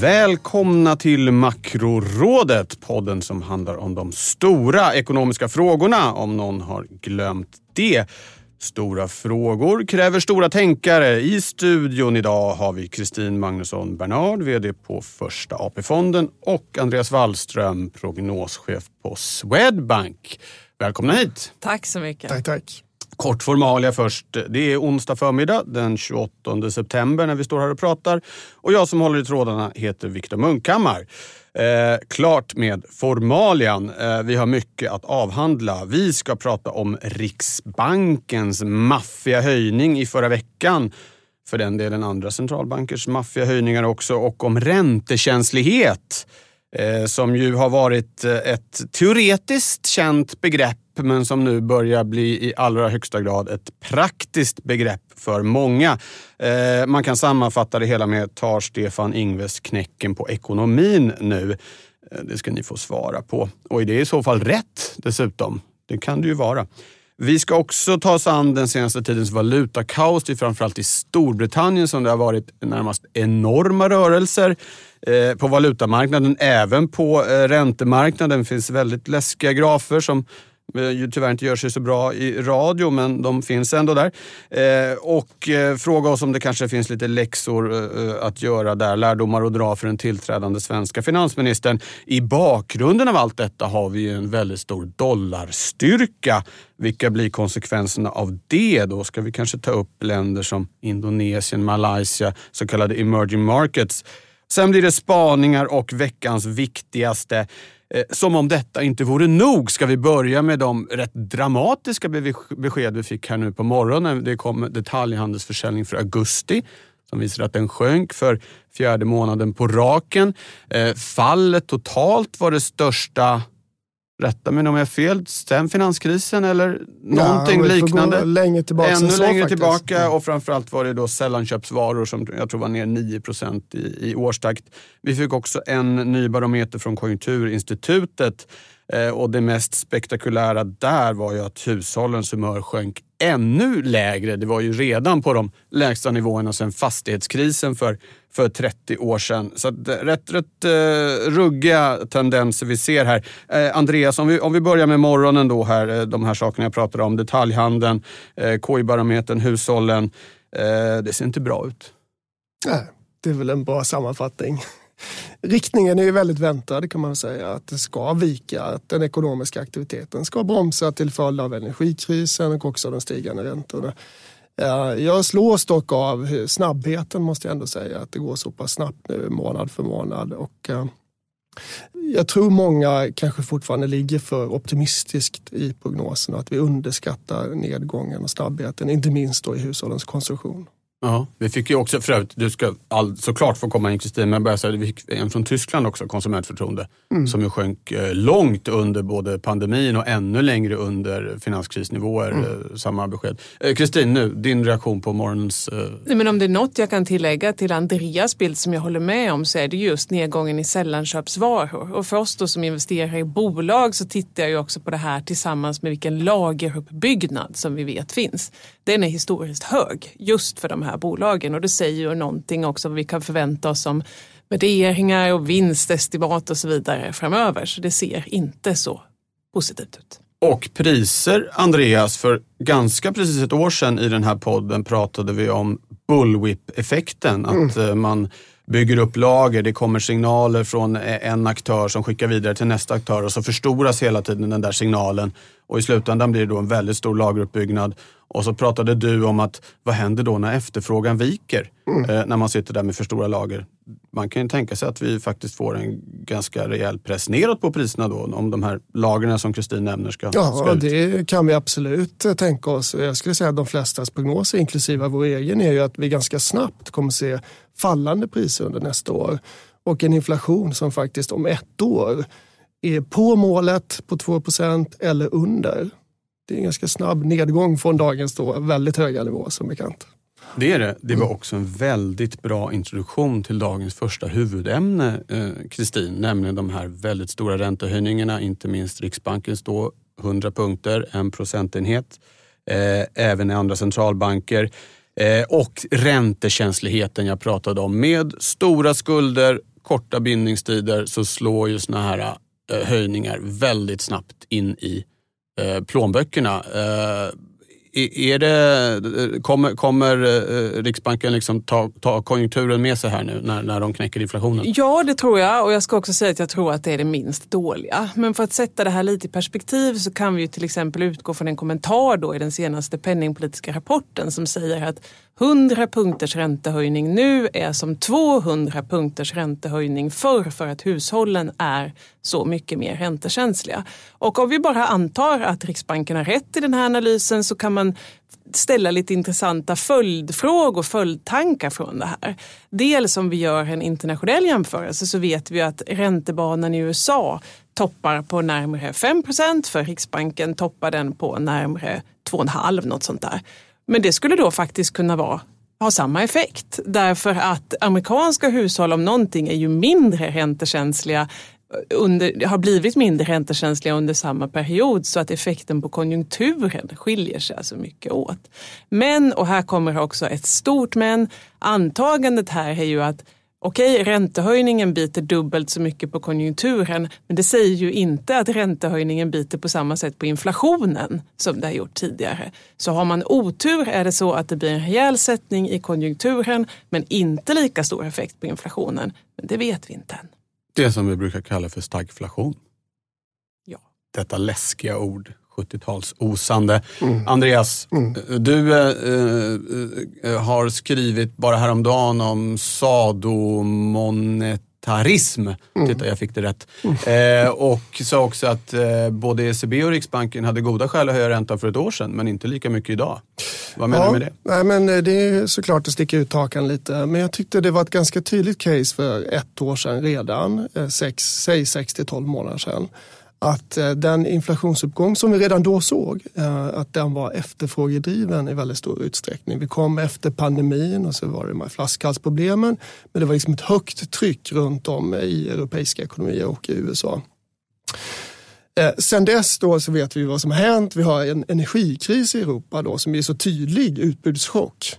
Välkomna till Makrorådet, podden som handlar om de stora ekonomiska frågorna, om någon har glömt det. Stora frågor kräver stora tänkare. I studion idag har vi Kristin Magnusson Bernard, VD på Första AP-fonden och Andreas Wallström, prognoschef på Swedbank. Välkomna hit! Tack så mycket. Tack, tack. Kort formalia först. Det är onsdag förmiddag den 28 september när vi står här och pratar. Och jag som håller i trådarna heter Viktor Munkhammar. Eh, klart med formalian. Eh, vi har mycket att avhandla. Vi ska prata om Riksbankens maffiga höjning i förra veckan. För den delen andra centralbankers maffiga höjningar också. Och om räntekänslighet. Eh, som ju har varit eh, ett teoretiskt känt begrepp men som nu börjar bli i allra högsta grad ett praktiskt begrepp för många. Eh, man kan sammanfatta det hela med tar Stefan Ingves knäcken på ekonomin nu? Eh, det ska ni få svara på. Och är det i så fall rätt dessutom? Det kan det ju vara. Vi ska också ta oss an den senaste tidens valutakaos. Det är framförallt i Storbritannien som det har varit närmast enorma rörelser eh, på valutamarknaden. Även på eh, räntemarknaden finns väldigt läskiga grafer som Eh, ju tyvärr inte gör sig så bra i radio, men de finns ändå där. Eh, och eh, fråga oss om det kanske finns lite läxor eh, eh att göra där, lärdomar att dra för den tillträdande svenska finansministern. I bakgrunden av allt detta har vi en väldigt stor dollarstyrka. Vilka blir konsekvenserna av det? Då ska vi kanske ta upp länder som Indonesien, Malaysia, så kallade emerging markets. Sen blir det spaningar och veckans viktigaste Eh, som om detta inte vore nog ska vi börja med de rätt dramatiska besked vi fick här nu på morgonen. Det kom detaljhandelsförsäljning för augusti som visar att den sjönk för fjärde månaden på raken. Eh, fallet totalt var det största Rätta mig om jag har fel. Sen finanskrisen eller någonting ja, liknande. Längre tillbaka Ännu så, längre faktiskt. tillbaka och framförallt var det då sällanköpsvaror som jag tror var ner 9 i, i årstakt. Vi fick också en ny barometer från Konjunkturinstitutet eh, och det mest spektakulära där var ju att hushållens humör sjönk ännu lägre. Det var ju redan på de lägsta nivåerna sedan fastighetskrisen för, för 30 år sedan. Så att, eh, rätt, rätt uh, ruggiga tendenser vi ser här. Uh, Andreas, om vi, om vi börjar med morgonen då här, uh, de här sakerna jag pratade om. Detaljhandeln, uh, KI-barometern, hushållen. det ser inte bra ut. Nej, det är väl en bra sammanfattning. Riktningen är ju väldigt väntad kan man säga. Att det ska vika, att den ekonomiska aktiviteten ska bromsa till följd av energikrisen och också de stigande räntorna. Eh, jag slås dock av snabbheten måste jag ändå säga. Att det går så pass snabbt nu månad för månad. Och eh, jag tror många kanske fortfarande ligger för optimistiskt i prognosen att vi underskattar nedgången och snabbheten, inte minst då i hushållens konsumtion. Ja, vi fick ju också, för övrigt, du ska all, såklart få komma in Kristin, men jag säga, vi fick en från Tyskland också, konsumentförtroende, mm. som ju sjönk eh, långt under både pandemin och ännu längre under finanskrisnivåer. Mm. Eh, samma besked. Eh, Kristin, nu din reaktion på morgonens... Nej, men om det är något jag kan tillägga till Andreas bild som jag håller med om så är det just nedgången i sällanköpsvaror. Och för oss då som investerar i bolag så tittar jag ju också på det här tillsammans med vilken lageruppbyggnad som vi vet finns. Den är historiskt hög just för de här bolagen och det säger ju någonting också vad vi kan förvänta oss om värderingar och vinstestimat och så vidare framöver. Så det ser inte så positivt ut. Och priser, Andreas, för ganska precis ett år sedan i den här podden pratade vi om bullwhip-effekten. Att mm. Eh, man bygger upp lager, det kommer signaler från en aktör som skickar vidare till nästa aktör och så förstoras hela tiden den där signalen och i slutändan blir det då en väldigt stor lageruppbyggnad Och så pratade du om att vad händer då när efterfrågan viker? Mm. Eh, när man sitter där med för stora lager. Man kan ju tänka sig att vi faktiskt får en ganska rejäl press neråt på priserna då om de här lagren som Kristin nämner ska, ja, ska ut. det kan vi absolut tänka oss. Jag skulle säga att de flestas prognoser, inklusive vår egen, är ju att vi ganska snabbt kommer se fallande priser under nästa år och en inflation som faktiskt om ett år är på målet på 2% eller under. Det är en ganska snabb nedgång från dagens då väldigt höga nivå som bekant. Det är det. Det var också en väldigt bra introduktion till dagens första huvudämne, eh, Kristin, eh, nämligen de här väldigt stora räntehöjningarna, inte minst Riksbankens då 100 punkter, en procentenhet, eh, även i andra centralbanker. Eh, och räntekänsligheten jag pratade om. Med stora skulder, korta bindningstider så slår ju såna här eh, höjningar väldigt snabbt in i eh, plånböckerna. Eh, är det, kommer, kommer eh, Riksbanken liksom ta, ta konjunkturen med sig här nu när, när de knäcker inflationen? Ja, det tror jag. Och jag ska också säga att jag tror att det är det minst dåliga. Men för att sätta det här lite i perspektiv så kan vi ju till exempel utgå från en kommentar då i den senaste penningpolitiska rapporten som säger att 100 punkters räntehöjning nu är som 200 punkters räntehöjning förr för att hushållen är så mycket mer räntekänsliga. Och om vi bara antar att Riksbanken har rätt i den här analysen så kan man ställa lite intressanta följdfrågor, följdtankar från det här. Dels om vi gör en internationell jämförelse så vet vi att räntebanan i USA toppar på närmare 5% för Riksbanken toppar den på närmare 2,5 något sånt där. Men det skulle då faktiskt kunna vara ha samma effekt. Därför att amerikanska hushåll om någonting är ju mindre räntekänsliga eh, under, har blivit mindre räntekänsliga under samma period så att effekten på konjunkturen skiljer sig alltså mycket åt. Men, och här kommer också ett stort men, antagandet här är ju att Okej, räntehöjningen biter dubbelt så mycket på konjunkturen, men det säger ju inte att räntehöjningen biter på samma sätt på inflationen som det har gjort tidigare. Så har man otur är det så att det blir en rejäl sättning i konjunkturen, men inte lika stor effekt på inflationen. Men det vet vi inte än. Det som vi brukar kalla för stagflation. Ja. Detta läskiga ord 70-talsosande. Mm. Andreas, mm. du eh, har skrivit bara häromdagen om sadomonetarism. Mm. Titta, jag fick det rätt. Mm. Eh, och sa också att eh, både ECB och Riksbanken hade goda skäl att höja räntan för ett år sedan, men inte lika mycket idag. Vad menar ja, du med det? Nej, men det är såklart att sticka ut hakan lite, men jag tyckte det var ett ganska tydligt case för ett år sedan redan, sex, säg 6 till 12 månader sedan att eh, den inflationsuppgång som vi redan då såg, eh, att den var efterfrågedriven i väldigt stor utsträckning. Vi kom efter pandemin och så var det de här flaskhalsproblemen. Men det var liksom ett högt tryck runt om i europeiska ekonomier och i USA. Eh, sen dess då så vet vi vad som har hänt. Vi har en energikris i Europa då som är så tydlig utbudschock.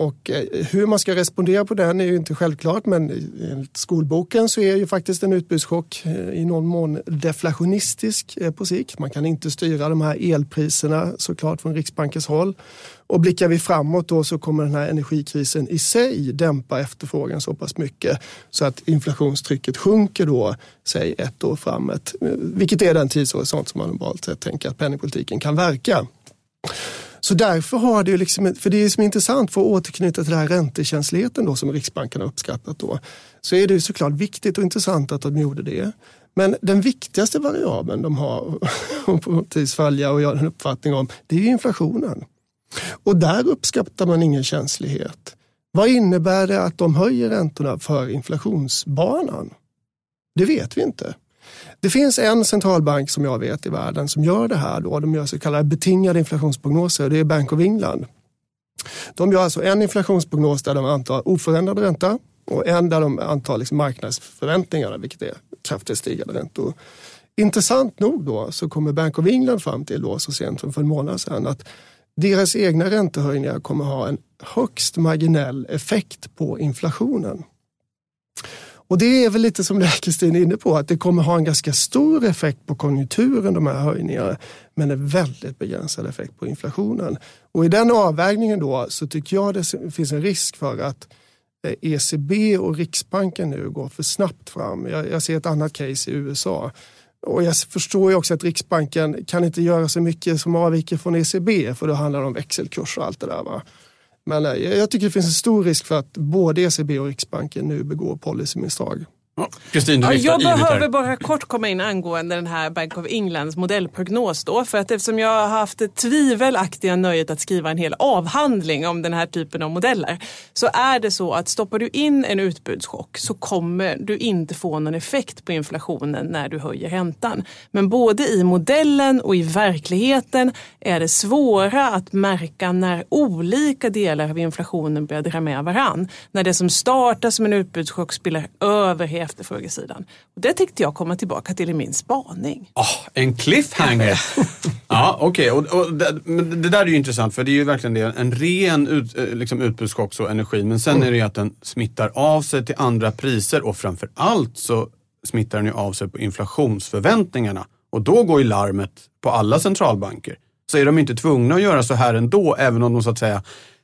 Och eh, hur man ska respondera på den är ju inte självklart men enligt skolboken så är ju faktiskt en utbudschock eh, i någon mån deflationistisk eh, på sikt. Man kan inte styra de här elpriserna såklart från Riksbankens håll. Och blickar vi framåt då så kommer den här energikrisen i sig dämpa efterfrågan så pass mycket så att inflationstrycket sjunker då, säg ett år framåt. Vilket är den tidshorisont som man normalt sett tänker att penningpolitiken kan verka. Så därför har det ju liksom, för det är som intressant för att återknyta till den här räntekänsligheten då som Riksbanken har uppskattat då. Så är det ju såklart viktigt och intressant att de gjorde det. Men den viktigaste variabeln de har att på något vis följa och göra en uppfattning om, det är inflationen. Och där uppskattar man ingen känslighet. Vad innebär det att de höjer räntorna för inflationsbanan? Det vet vi inte. Det finns en centralbank som jag vet i världen som gör det här. Då. De gör så kallade betingade inflationsprognoser och det är Bank of England. De gör alltså en inflationsprognos där de antar oförändrad ränta och en där de antar liksom marknadsförväntningarna, vilket är kraftigt stigande räntor. Intressant nog då så kommer Bank of England fram till då så sent som för en månad sedan att deras egna räntehöjningar kommer ha en högst marginell effekt på inflationen. Och det är väl lite som det Kristin är inne på, att det kommer ha en ganska stor effekt på konjunkturen, de här höjningarna, men en väldigt begränsad effekt på inflationen. Och i den avvägningen då så tycker jag det finns en risk för att eh, ECB och Riksbanken nu går för snabbt fram. Jag, jag ser ett annat case i USA Och jag förstår ju också att Riksbanken kan inte göra så mycket som avviker från ECB för då handlar det om växelkurs och allt det där. Va? Men eh, jag tycker det finns en stor risk för att både ECB och Riksbanken nu begår policymisstag. Kristin, ja, jag behöver bara kort komma in angående den här Bank of Englands modellprognos då. För att eftersom jag har haft det tvivelaktiga nöjet att skriva en hel avhandling om den här typen av modeller så är det så att stoppar du in en utbudschock så kommer du inte få någon effekt på inflationen när du höjer räntan. Men både i modellen och i verkligheten är det svåra att märka när olika delar av inflationen börjar dra med varann. När det som startar som en utbudschock spiller över efterfrågesidan. Och det tyckte jag komma tillbaka till i min spaning. Oh, en cliffhanger! ja, okej. Okay. Och, och det, det, där är ju intressant för det är ju verkligen det. En ren ut, eh, liksom utbudschock så energi. Men sen är det ju att den smittar av sig till andra priser och framför allt så smittar den ju av sig på inflationsförväntningarna. Och då går ju larmet på alla centralbanker. Så är de inte tvungna att göra så här ändå, även om de så att säga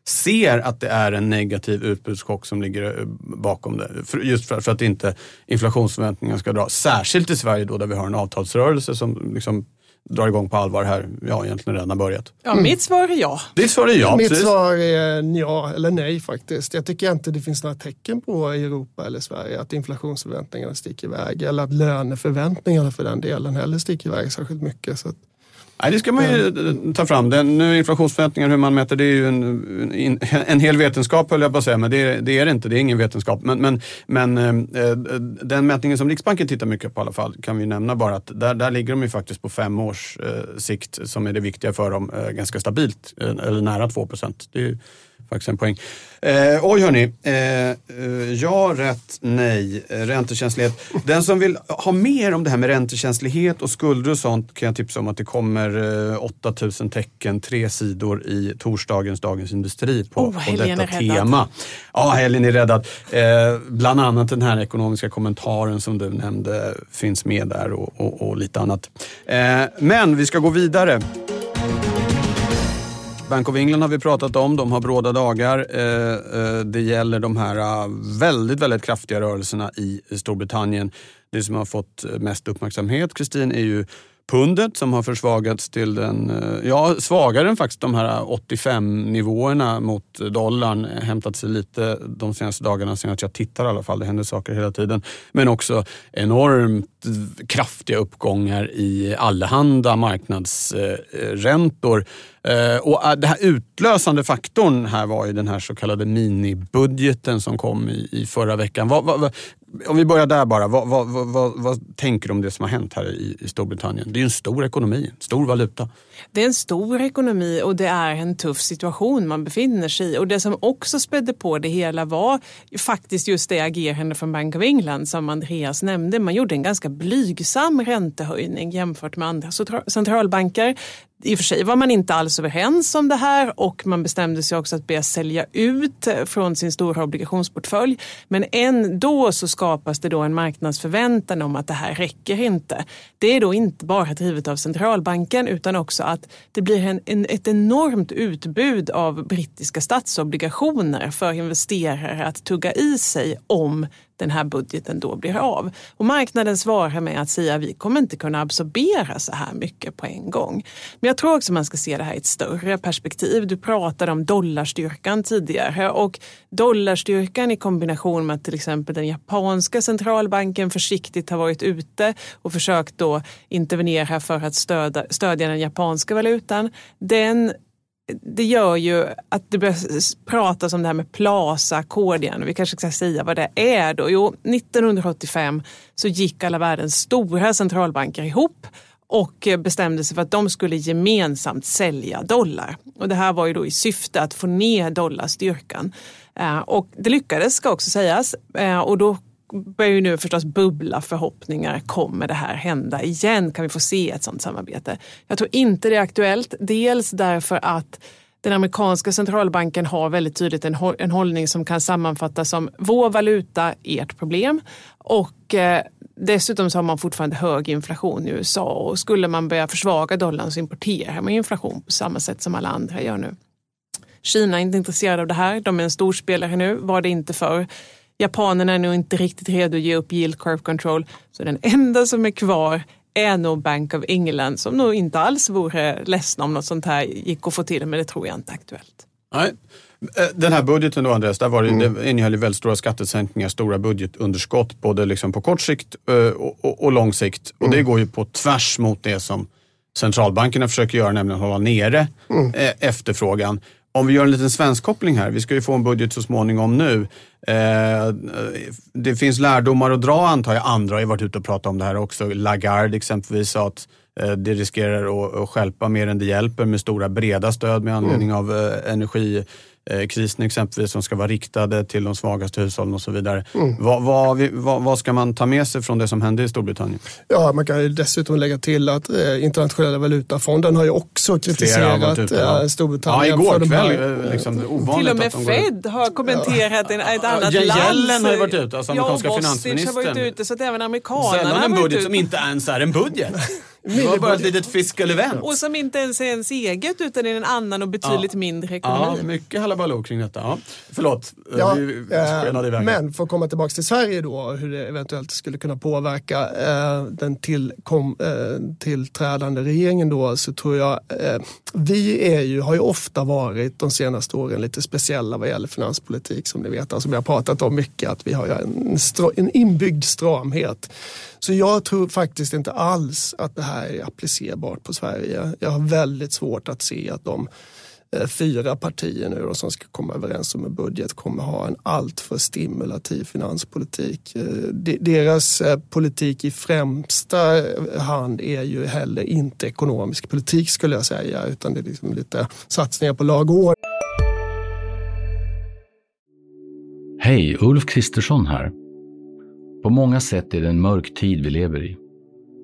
ser att det är en negativ utbudschock som ligger eh, bakom det. Just för, att inte inflationsförväntningarna ska dra. Särskilt i Sverige då där vi har en avtalsrörelse som liksom drar igång på allvar här. Ja, egentligen redan har börjat. Ja, mitt svar är ja. Ditt svar är ja. Mitt precis. svar är ja eller nej faktiskt. Jag tycker inte det finns några tecken på i Europa eller Sverige att inflationsförväntningarna sticker iväg eller att löneförväntningarna för den delen heller sticker iväg särskilt mycket. Så att Nej, det ska man ju eh, ta fram. Den, nu inflationsförväntningar, hur man mäter, det är ju en, en, en hel vetenskap höll jag på att säga, men det, det, är det inte. Det är ingen vetenskap. Men, men, men eh, den mätningen som Riksbanken tittar mycket på i alla fall kan vi nämna bara att där, där ligger de ju faktiskt på fem års eh, sikt som är det viktiga för dem, eh, ganska stabilt, eh, eller nära 2 procent. Det är faktiskt en poäng. Eh, oj hörni, eh, eh, ja, rätt, nej, räntekänslighet. Den som vill ha mer om det här med räntekänslighet och skulder och sånt kan jag tipsa om att det kommer eh, 8000 tecken, tre sidor i torsdagens Dagens Industri på, oh, på detta tema. Ja, helgen är räddad. Eh, bland annat den här ekonomiska kommentaren som du nämnde finns med där och, och, och lite annat. Eh, men vi ska gå vidare. Bank of England har vi pratat om, de har bråda dagar. Eh, eh, det gäller de här eh, väldigt, väldigt kraftiga rörelserna i Storbritannien. Det som har fått mest uppmärksamhet, Kristin, är ju pundet som har försvagats till den, eh, ja svagare än faktiskt de här 85 nivåerna mot dollarn. Eh, Hämtat sig lite de senaste dagarna, sen att jag tittar i alla fall. Det händer saker hela tiden. Men också enormt eh, kraftiga uppgångar i allehanda marknadsräntor. Och den här utlösande faktorn här var ju den här så kallade minibudgeten som kom i, förra veckan. Vad, vad, om vi börjar där bara, vad, vad, vad, vad, tänker du om det som har hänt här i, i Storbritannien? Det är ju en stor ekonomi, stor valuta. Det är en stor ekonomi och det är en tuff situation man befinner sig i. Och det som också spädde på det hela var faktiskt just det agerande från Bank of England som Andreas nämnde. Man gjorde en ganska blygsam räntehöjning jämfört med andra centralbanker. I och för sig var man inte alls överens om det här och man bestämde sig också att börja sälja ut från sin stora obligationsportfölj. Men ändå så skapas det då en marknadsförväntan om att det här räcker inte. Det är då inte bara drivet av centralbanken utan också att det blir en, en, ett enormt utbud av brittiska statsobligationer för investerare att tugga i sig om den här budgeten då blir av. Och marknaden svarar med att säga att vi kommer inte kunna absorbera så här mycket på en gång. Men jag tror också man ska se det här i ett större perspektiv. Du pratade om dollarstyrkan tidigare och dollarstyrkan i kombination med att till exempel den japanska centralbanken försiktigt har varit ute och försökt då intervenera för att stödja, stödja den japanska valutan. Den det gör ju att det börjar pratas om det här med Plaza-ackord. Vi kanske ska säga vad det är då. Jo, 1985 så gick alla världens stora centralbanker ihop och bestämde sig för att de skulle gemensamt sälja dollar. Och det här var ju då i syfte att få ner dollarstyrkan. Eh, och det lyckades ska också sägas. Eh, och då börjar ju nu förstås bubbla förhoppningar. Kommer det här hända igen? Kan vi få se ett sådant samarbete? Jag tror inte det är aktuellt. Dels därför att den amerikanska centralbanken har väldigt tydligt en, en hållning som kan sammanfattas som vår valuta, ert problem. Och eh, dessutom så har man fortfarande hög inflation i USA och skulle man börja försvaga dollarn så importerar man inflation på samma sätt som alla andra gör nu. Kina är inte intresserade av det här. De är en storspelare nu, var det inte förr. Japanerna är nog inte riktigt redo att ge upp yield curve control. Så den enda som är kvar är nog Bank of England som nog inte alls vore ledsna om något sånt här gick att få till, men det tror jag inte är aktuellt. Nej. Eh, den här budgeten då Andreas, där var det, mm. det innehöll väldigt stora skattesänkningar, stora budgetunderskott både liksom på kort sikt eh, och, och, och lång sikt. Och det mm. går ju på tvärs mot det som centralbankerna försöker göra, nämligen hålla nere mm. Eh, efterfrågan. Om vi gör en liten svensk koppling här, vi ska ju få en budget så småningom nu. Eh, det finns lärdomar att dra antar jag. Andra har ju varit ute och pratat om det här också. Lagarde exempelvis sa att eh, det riskerar att, att skälpa mer än det hjälper med stora breda stöd med anledning mm. av eh, energi krisen exempelvis som ska vara riktade till de svagaste hushållen och så vidare. Mm. Vad, vad, vad, vad, ska man ta med sig från det som hände i Storbritannien? Ja, man kan dessutom lägga till att eh, internationella valutafonden har ju också kritiserat ute, ja. Eh, Storbritannien. Ja, igår kväll. Här, eh, liksom, till och med Fed har kommenterat ja. ett annat ja, land. Yellen har ju varit ute, alltså amerikanska ja, finansministern. har varit ute, så att även amerikanerna Sällan en budget som inte ens är en budget. Det var bara ett litet fiscal event. Och som inte ens är ens eget utan är en annan och betydligt ja. mindre ekonomi. Ja, mycket halabaloo kring detta. Ja. Förlåt, ja, vi äh, Men för att komma tillbaka till Sverige då, hur det eventuellt skulle kunna påverka äh, den tillkom, äh, tillträdande regeringen då, så tror jag vi är ju, har ju ofta varit de senaste åren lite speciella vad gäller finanspolitik som ni vet. Alltså vi har pratat om mycket att vi har en, en inbyggd stramhet. Så jag tror faktiskt inte alls att det här är applicerbart på Sverige. Jag har väldigt svårt att se att de eh, fyra partier nu då, som ska komma överens om en budget kommer ha en alltför stimulativ finanspolitik. Eh, deras eh, politik i främsta hand är ju heller inte ekonomisk politik skulle jag säga utan det är liksom lite satsningar på lag och. Hej, Ulf Kristersson här. På många sätt är det en mörk tid vi lever i.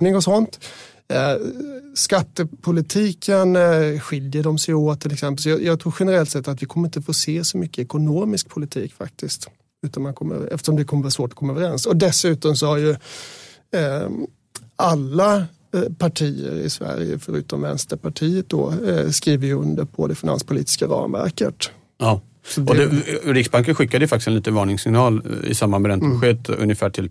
Och sånt. Eh, skattepolitiken eh, skiljer de sig åt till exempel. Så jag, jag, tror generellt sett att vi kommer inte få se så mycket ekonomisk politik faktiskt. Utan man kommer, eftersom det kommer vara svårt att komma överens. Och dessutom så har ju eh, alla eh, partier i Sverige förutom Vänsterpartiet då eh, skriver under på det finanspolitiska ramverket. Ja. Det... Och det, Riksbanken skickade faktiskt en liten varningssignal i samband med räntebeskedet mm. ungefär till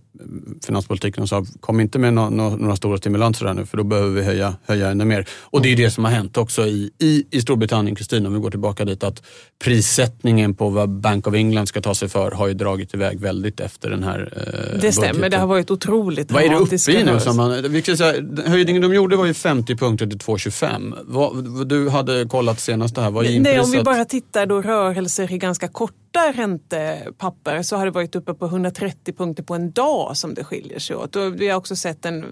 finanspolitiken och sa kom inte med no, no, några stora stimulanser här nu för då behöver vi höja, höja ännu mer. Och det är det som har hänt också i, i, i Storbritannien, Kristina, om vi går tillbaka dit, att prissättningen på vad Bank of England ska ta sig för har ju dragit iväg väldigt efter den här eh, Det stämmer, budgeten. det har varit otroligt Vad är det uppe i nu? Som man, vi kan säga, höjningen de gjorde var ju 50 punkter till 2,25. Vad, du hade kollat senast det här, vad är Nej, om vi bara tittar då rörelser i ganska kort korta räntepapper så har det varit uppe på 130 punkter på en dag som det skiljer sig åt. Och vi har också sett en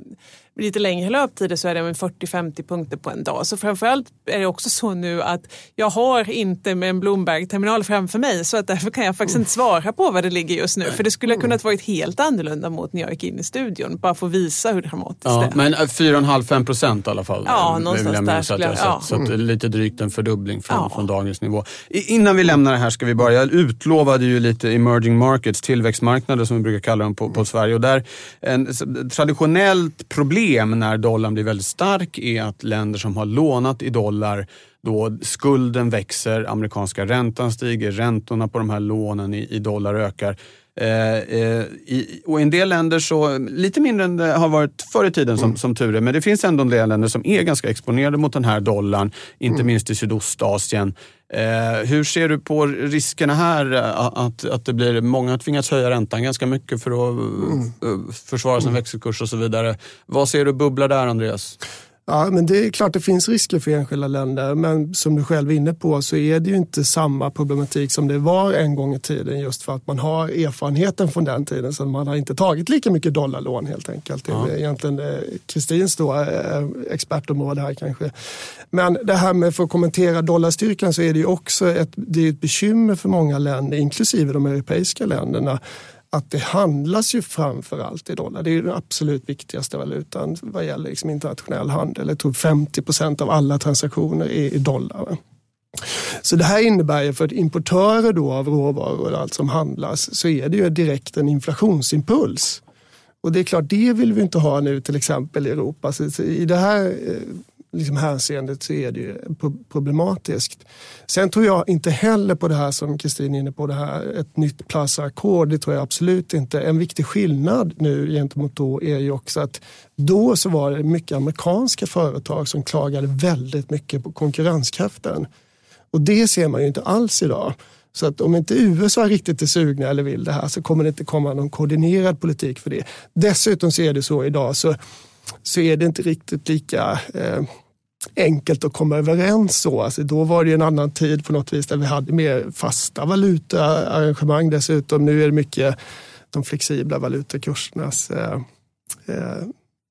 lite längre löptider så är det 40-50 punkter på en dag. Så framförallt är det också så nu att jag har inte med en Bloomberg-terminal framför mig så att därför kan jag faktiskt inte svara på vad det ligger just nu. För det skulle ha kunnat varit helt annorlunda mot när jag gick in i studion. Bara för att visa hur dramatiskt ja, det är. Men 4,5-5 procent i alla fall. Ja, någonstans där. Skulle jag, ja. Så, så lite drygt en fördubbling från, ja. från dagens nivå. Innan vi lämnar det här ska vi bara, utlovade ju lite emerging markets, tillväxtmarknader som vi brukar kalla dem på, på Sverige. Och där, en, traditionellt problem när dollarn blir väldigt stark är att länder som har lånat i dollar då skulden växer, amerikanska räntan stiger, räntorna på de här lånen i, i dollar ökar. Eh, eh, i, och I en del länder, så lite mindre än det har varit förr i tiden som, mm. som tur är, men det finns ändå en del länder som är ganska exponerade mot den här dollarn, inte mm. minst i Sydostasien. Eh, hur ser du på riskerna här? Att, att det blir, många tvingas höja räntan ganska mycket för att mm. Eh, försvara sin växelkurs och så vidare. Vad ser du bubblar där, Andreas? Ja, men det är klart det finns risker för enskilda länder. Men som du själv är inne på så är det ju inte samma problematik som det var en gång i tiden just för att man har erfarenheten från den tiden. Så man har inte tagit lika mycket dollarlån helt enkelt. Ja. Det är egentligen eh, Kristins eh, expertområde här kanske. Men det här med, för att kommentera dollarstyrkan så är det ju också ett, det är ett bekymmer för många länder, inklusive de europeiska länderna att det handlas ju framför allt i dollar. Det är ju den absolut viktigaste valutan vad gäller liksom internationell handel. Jag tror 50 procent av alla transaktioner är i dollar. Så det här innebär ju för att importörer då av råvaror och allt som handlas så är det ju direkt en inflationsimpuls. Och det är klart, det vill vi inte ha nu till exempel i Europa. Så I det här eh, liksom hänseendet så är det ju problematiskt. Sen tror jag inte heller på det här som Kristin är inne på, det här ett nytt Plaza-ackord. Det tror jag absolut inte. En viktig skillnad nu gentemot då är ju också att då så var det mycket amerikanska företag som klagade väldigt mycket på konkurrenskraften. Och det ser man ju inte alls idag. Så att om inte USA riktigt är sugna eller vill det här så kommer det inte komma någon koordinerad politik för det. Dessutom så är det så idag så, så är det inte riktigt lika eh, enkelt att komma överens så. Alltså då var det en annan tid på något vis där vi hade mer fasta valutaarrangemang dessutom. Nu är det mycket de flexibla valutakursernas eh, eh,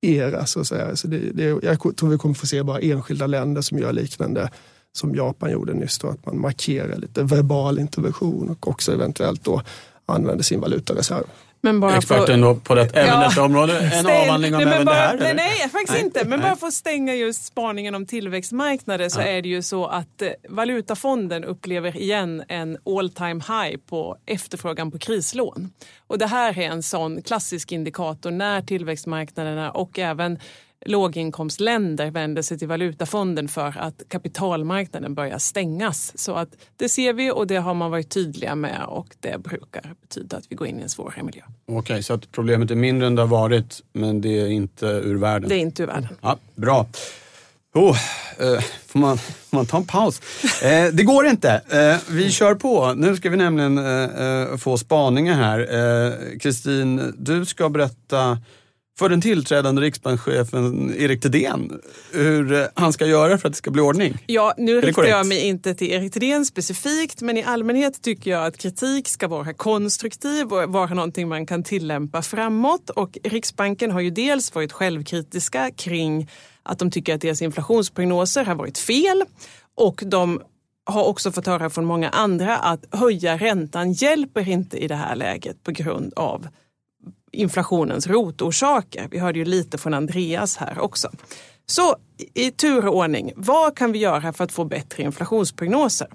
era så att säga. Så det, det, jag tror vi kommer få se bara enskilda länder som gör liknande som Japan gjorde nyss, då, att man markerar lite verbal intervention och också eventuellt då använder sin valutareserv. Men bara Experten för, på det, även ja, detta område. En stäng, avhandling om nej, även bara, det här? Nej, nej faktiskt nej, inte. Men nej. bara för att stänga just spaningen om tillväxtmarknader så ja. är det ju så att eh, Valutafonden upplever igen en all time high på efterfrågan på krislån. Och det här är en sån klassisk indikator när tillväxtmarknaderna och även låginkomstländer vänder sig till Valutafonden för att kapitalmarknaden börjar stängas. Så att det ser vi och det har man varit tydliga med och det brukar betyda att vi går in i en svårare miljö. Okej, okay, så att problemet är mindre än det har varit men det är inte ur världen? Det är inte ur världen. Ja, bra. Oh, eh, får, man, får man ta en paus? Eh, det går inte. Eh, vi kör på. Nu ska vi nämligen eh, eh, få spaningar här. Eh, Kristin, du ska berätta för den tillträdande riksbankschefen Erik Thedéen hur eh, han ska göra för att det ska bli ordning. Ja, nu riktar jag mig inte till Erik Thedéen specifikt men i allmänhet tycker jag att kritik ska vara konstruktiv och vara någonting man kan tillämpa framåt. Och Riksbanken har ju dels varit självkritiska kring att de tycker att deras inflationsprognoser har varit fel. Och de har också fått höra från många andra att höja räntan hjälper inte i det här läget på grund av inflationens rotorsaker. Vi hörde ju lite från Andreas här också. Så i tur och ordning, vad kan vi göra för att få bättre inflationsprognoser?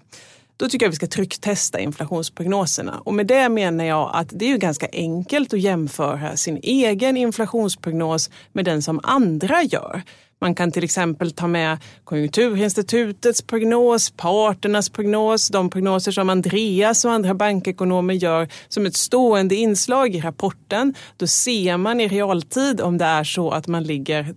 Då tycker jag vi ska trycktesta inflationsprognoserna. Och med det menar jag att det är ju ganska enkelt att jämföra sin egen inflationsprognos med den som andra gör. Man kan till exempel ta med Konjunkturinstitutets prognos, parternas prognos, de prognoser som Andreas och andra bankekonomer gör som ett stående inslag i rapporten. Då ser man i realtid om det är så att man ligger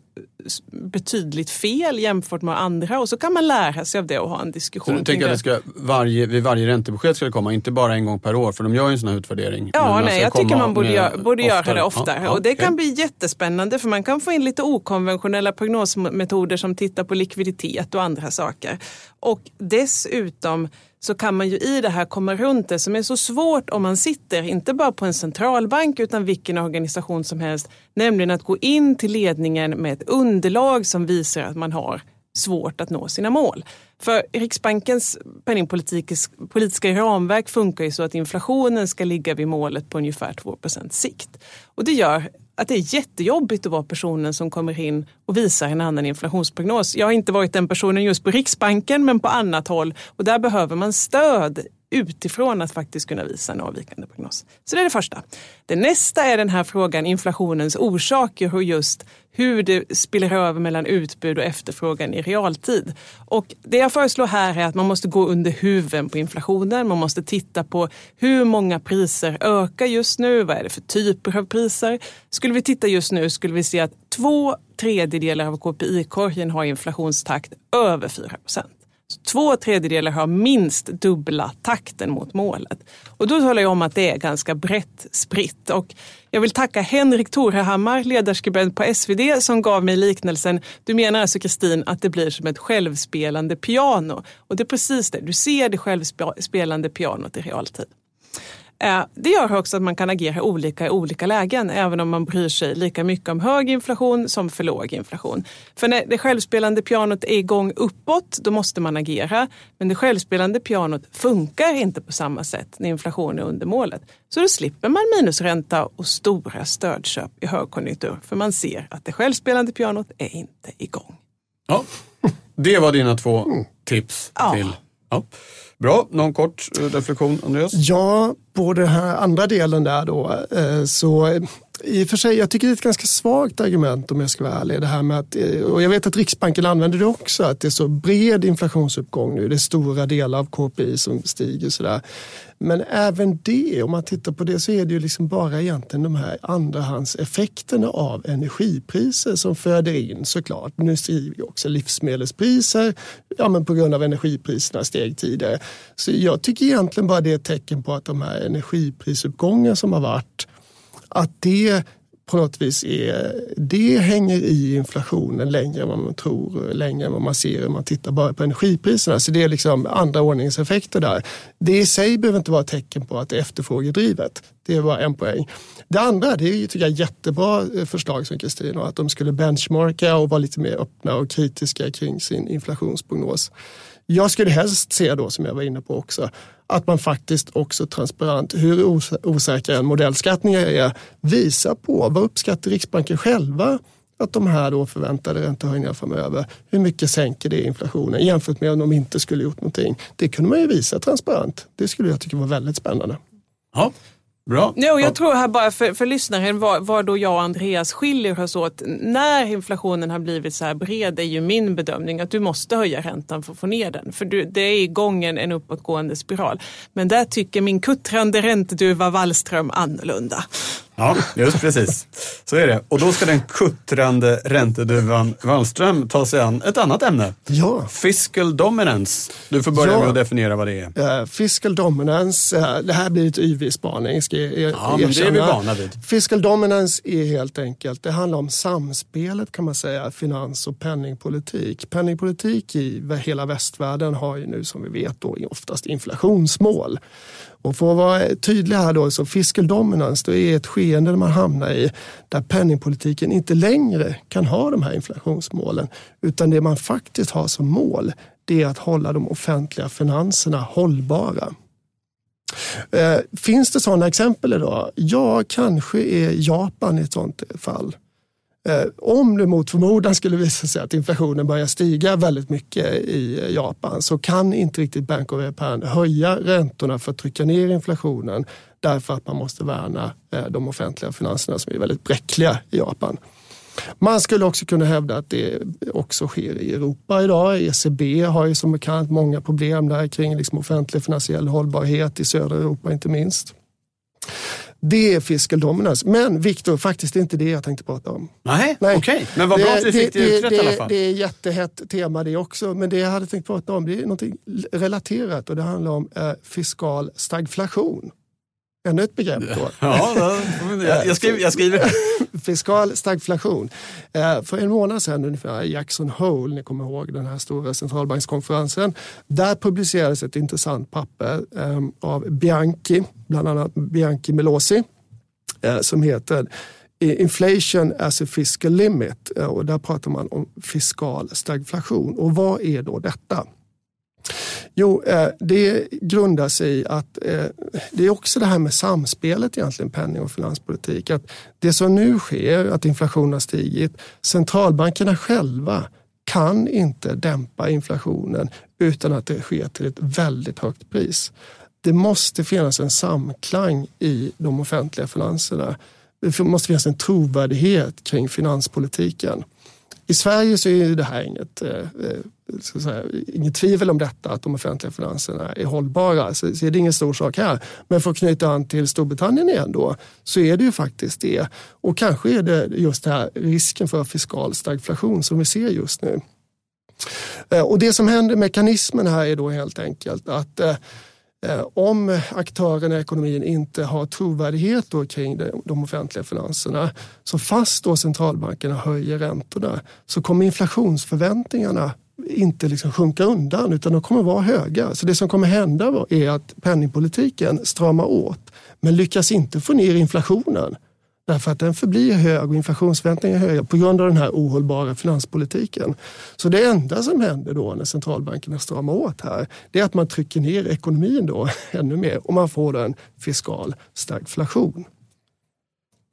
betydligt fel jämfört med andra och så kan man lära sig av det och ha en diskussion. Så du tänker att det ska varje, vid varje räntebesked ska det komma, inte bara en gång per år för de gör ju en sån här utvärdering. Ja, nej, jag tycker man borde, gör, borde göra det oftare ja, och det okay. kan bli jättespännande för man kan få in lite okonventionella prognosmetoder som tittar på likviditet och andra saker. Och dessutom så kan man ju i det här komma runt det som är så svårt om man sitter, inte bara på en centralbank utan vilken organisation som helst, nämligen att gå in till ledningen med ett underlag som visar att man har svårt att nå sina mål. För Riksbankens penningpolitiska ramverk funkar ju så att inflationen ska ligga vid målet på ungefär 2% sikt. Och det gör att det är jättejobbigt att vara personen som kommer in och visar en annan inflationsprognos. Jag har inte varit den personen just på Riksbanken men på annat håll och där behöver man stöd utifrån att faktiskt kunna visa en avvikande prognos. Så det är det första. Det nästa är den här frågan inflationens orsaker och just hur det spiller över mellan utbud och efterfrågan i realtid. Och det jag föreslår här är att man måste gå under huven på inflationen. Man måste titta på hur många priser ökar just nu? Vad är det för typer av priser? Skulle vi titta just nu skulle vi se att två tredjedelar av KPI-korgen har inflationstakt över 4 procent. Två tredjedelar har minst dubbla takten mot målet. Och då talar jag om att det är ganska brett spritt. Och jag vill tacka Henrik Torehammar, ledarskribent på SvD, som gav mig liknelsen. Du menar alltså Kristin att det blir som ett självspelande piano. Och det är precis det, du ser det självspelande pianot i realtid. Eh, det gör också att man kan agera olika i olika lägen, även om man bryr sig lika mycket om hög inflation som för låg inflation. För när det självspelande pianot är igång uppåt, då måste man agera. Men det självspelande pianot funkar inte på samma sätt när inflation är under målet. Så då slipper man minusränta och stora stödköp i högkonjunktur, för man ser att det självspelande pianot är inte igång. Ja, det var dina två tips Ja. till. Ja. Bra, någon kort eh, reflektion Andreas? Ja, på den här andra delen där då, eh, så i och för sig, jag tycker det är ett ganska svagt argument om jag ska vara ärlig. Det här med att, eh, och jag vet att Riksbanken använder det också, att det är så bred inflationsuppgång nu. Det är stora delar av KPI som stiger sådär. Men även det, om man tittar på det så är det ju liksom bara egentligen de här andrahandseffekterna av energipriser som föder in såklart. Nu stiger ju också livsmedelspriser ja, men på grund av energipriserna steg tidigare. Så jag tycker egentligen bara det är ett tecken på att de här energiprisuppgångar som har varit, att det på något vis är, det hänger i inflationen längre än vad man tror, längre än vad man ser om man tittar bara på energipriserna. Så det är liksom andra ordningseffekter där. Det i sig behöver inte vara ett tecken på att det är efterfrågedrivet. Det var en poäng. Det andra, det är ju, tycker jag, jättebra eh, förslag som Kristin har, att de skulle benchmarka och vara lite mer öppna och kritiska kring sin inflationsprognos. Jag skulle helst se då, som jag var inne på också, att man faktiskt också transparent, hur osäker osäkra en modellskattning är, visar på vad uppskattar Riksbanken själva att de här då förväntade räntehöjningar framöver, hur mycket sänker det inflationen jämfört med om de inte skulle gjort någonting. Det kunde man ju visa transparent. Det skulle jag tycka var väldigt spännande. Ja, bra. Ja. jag tror här bara för, för lyssnaren var, var då jag och Andreas skiljer oss åt. När inflationen har blivit så här bred är ju min bedömning att du måste höja räntan för att få ner den. För du, det är igång en, en uppåtgående spiral. Men där tycker min kuttrande ränteduva Wallström annorlunda. Ja, just precis. Så är det. Och då ska den kuttrande ränteduvan Wallström ta sig an ett annat ämne. Ja. Fiscal dominance. Du får börja Ja. med att definiera vad det är. Uh, fiscal dominance, eh, det här blir lite yvig spaning ska jag er- Ja, men det är erkänna. vi vana vid. Fiscal dominance är helt enkelt, det handlar om samspelet kan man säga, finans och penningpolitik. Penningpolitik i hela västvärlden har ju nu som vi vet då oftast inflationsmål. Och för att vara tydlig här då, så fiscal dominance är ett skeende man hamnar i där penningpolitiken inte längre kan ha de här inflationsmålen. Utan det man faktiskt har som mål det är att hålla de offentliga finanserna hållbara. Eh, finns det sådana exempel idag? Ja, kanske är Japan ett sådant fall. Eh, om det mot förmodan skulle visa sig att inflationen börjar stiga väldigt mycket i Japan så kan inte riktigt Bank of Japan höja räntorna för att trycka ner inflationen därför att man måste värna eh, de offentliga finanserna som är väldigt bräckliga i Japan. Man skulle också kunna hävda att det också sker i Europa idag. ECB har ju som bekant många problem där kring liksom offentlig finansiell hållbarhet i södra Europa inte minst. Det är fiscal dominance. Men Viktor, faktiskt inte det jag tänkte prata om. Nej, okej. Men vad bra att vi fick det, utrett det, i alla fall. Det är jättehett tema det också. Men det jag hade tänkt prata om det är något relaterat och det handlar om eh, fiskal stagflation. Ännu ett begrepp då. Ja, jag, jag, skriver, jag skriver. Fiskal stagflation. Eh, för en månad sedan ungefär, i Jackson Hole, ni kommer ihåg den här stora centralbankskonferensen. Där publicerades ett intressant papper eh, av Bianchi, bland annat Bianchi Melosi, eh, som heter Inflation as a fiscal limit. Eh, och där pratar man om fiskal stagflation. Och vad är då detta? Jo, eh, det grundar sig i att eh, det är också det här med samspelet egentligen, penning och finanspolitik. Att det som nu sker, att inflationen har stigit, centralbankerna själva kan inte dämpa inflationen utan att det sker till ett väldigt högt pris. Det måste finnas en samklang i de offentliga finanserna. Det måste finnas en trovärdighet kring finanspolitiken. I Sverige så är det här inget, eh, eh så att säga, inget tvivel om detta, att de offentliga finanserna är hållbara. Så, så är det ingen stor sak här. Men för att knyta an till Storbritannien igen då, så är det ju faktiskt det. Och kanske är det just det här risken för fiskal stagflation som vi ser just nu. Eh, och det som händer, mekanismen här är då helt enkelt att eh, Eh, om aktörerna i ekonomin inte har trovärdighet då kring de- offentliga finanserna så fast då centralbankerna höjer räntorna så kommer inflationsförväntningarna inte liksom sjunka undan utan de kommer vara höga. Så det som kommer hända är att penningpolitiken stramar åt men lyckas inte få ner inflationen. Därför att den förblir hög och inflationsförväntningarna är höga på grund av den här ohållbara finanspolitiken. Så det enda som händer då när centralbankerna stramar åt här, det är att man trycker ner ekonomin då ännu mer och man får en fiskal stagflation.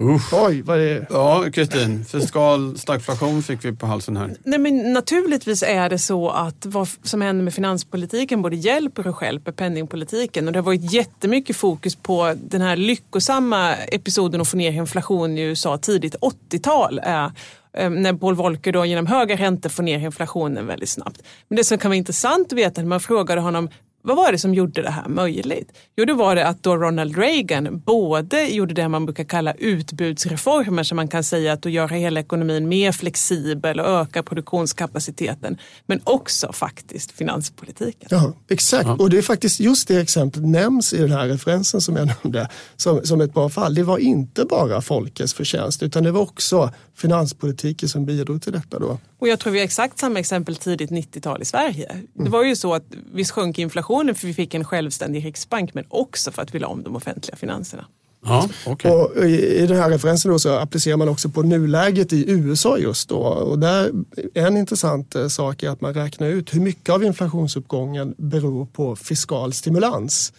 Usch. Oj, vad det är. Ja, Kristin, fiskal stagflation fick vi på halsen här. Nej, men naturligtvis är det så att vad som händer med finanspolitiken både hjälper och stjälper penningpolitiken. Och det har varit jättemycket fokus på den här lyckosamma episoden att få ner inflation i USA tidigt 80-tal. Eh, när Paul Volcker då genom höga räntor får ner inflationen väldigt snabbt. Men det som kan vara intressant att veta när man frågade honom vad var det som gjorde det här möjligt? Jo, då var det att då Ronald Reagan både gjorde det man brukar kalla utbudsreformer, som man kan säga att då göra hela ekonomin mer flexibel och öka produktionskapaciteten, men också faktiskt finanspolitiken. Ja, exakt, ja. och det är faktiskt just det exemplet nämns i den här referensen som jag nämnde som, som ett bra fall. Det var inte bara folkets förtjänst, utan det var också finanspolitiken som bidrog till detta då. Och jag tror vi har exakt samma exempel tidigt 90-tal i Sverige. Mm. Det var ju så att vi sjönk inflationen för vi fick en självständig riksbank men också för att vi la om de offentliga finanserna. Ja, okay. och I den här referensen då så applicerar man också på nuläget i USA just då. Och där, en intressant eh, sak är att man räknar ut hur mycket av inflationsuppgången beror på fiskal stimulans.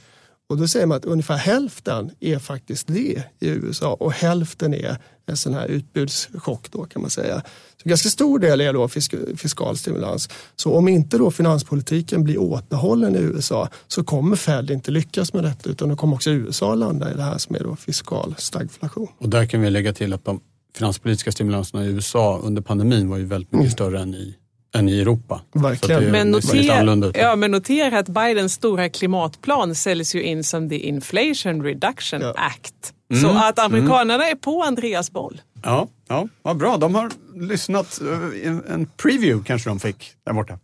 Och då säger man att ungefär hälften är faktiskt det i USA och hälften är en sån här utbudschock då kan man säga. Så ganska stor del är då fisk fiskal stimulans. Så om inte då finanspolitiken blir återhållen i USA så kommer Fed inte lyckas med detta utan då kommer också USA landa i det här som är då fiskal stagflation. Och där kan vi lägga till att de finanspolitiska stimulanserna i USA under pandemin var ju väldigt mycket mm. större än i än i Europa. Verkligen. Det, men, notera, ja, men notera att Bidens stora klimatplan säljs ju in som the Inflation Reduction ja. Act. Mm. Så att amerikanerna mm. är på Andreas boll. Ja, ja, vad bra. De har lyssnat. Eh, en preview kanske de fick där borta.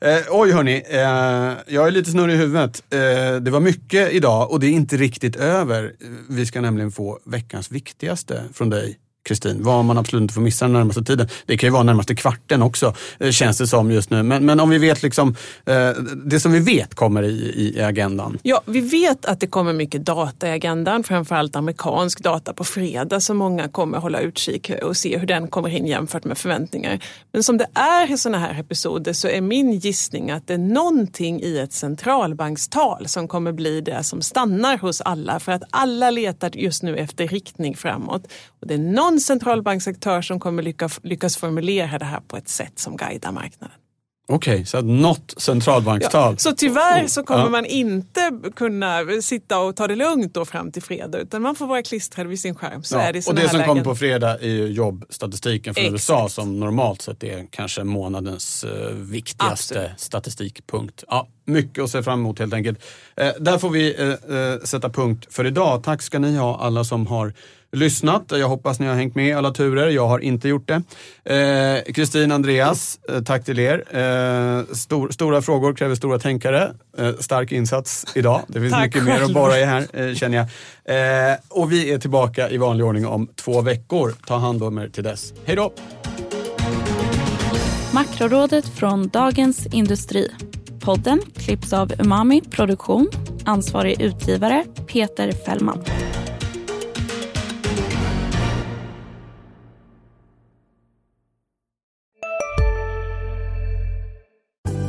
Eh, oj hörni, eh, jag är lite snurrig i huvudet. Eh, det var mycket idag och det är inte riktigt över. Vi ska nämligen få veckans viktigaste från dig Kristin, vad man absolut inte får missa den närmaste tiden. Det kan ju vara närmaste kvarten också, eh, känns det som just nu. Men, men om vi vet liksom, eh, det som vi vet kommer i, i agendan. Ja, vi vet att det kommer mycket data i agendan, framförallt amerikansk data på fredag som många kommer hålla utkik och se hur den kommer in jämfört med förväntningar. Men som det är i sådana här episoder så är min gissning att det är någonting i ett centralbankstal som kommer bli det som stannar hos alla för att alla letar just nu efter riktning framåt. Och det är någon någon centralbanksaktör som kommer lyckas, lyckas formulera det här på ett sätt som guidar marknaden. Okej, okay, så något centralbankstal. Ja, så tyvärr så kommer ja. man inte kunna sitta och ta det lugnt då fram till fredag utan man får vara klistrad vid sin skärm. Så ja, är det och det som lägen. kommer på fredag är jobbstatistiken från Exakt. USA som normalt sett är kanske månadens uh, viktigaste Absolut. statistikpunkt. Ja, mycket att se fram emot helt enkelt. Uh, där får vi uh, sätta punkt för idag. Tack ska ni ha alla som har lyssnat. Jag hoppas ni har hängt med i alla turer. Jag har inte gjort det. Eh, Kristin, eh, Andreas, eh, tack till er. Eh, stor, stora frågor kräver stora tänkare. Eh, stark insats idag. Det finns mycket mer att borra i här, eh, känner jag. Eh, och vi är tillbaka i vanlig ordning om två veckor. Ta hand om er till dess. Hej då! Makrorådet från Dagens Industri. Podden klipps av Umami Produktion. Ansvarig utgivare Peter Fällman.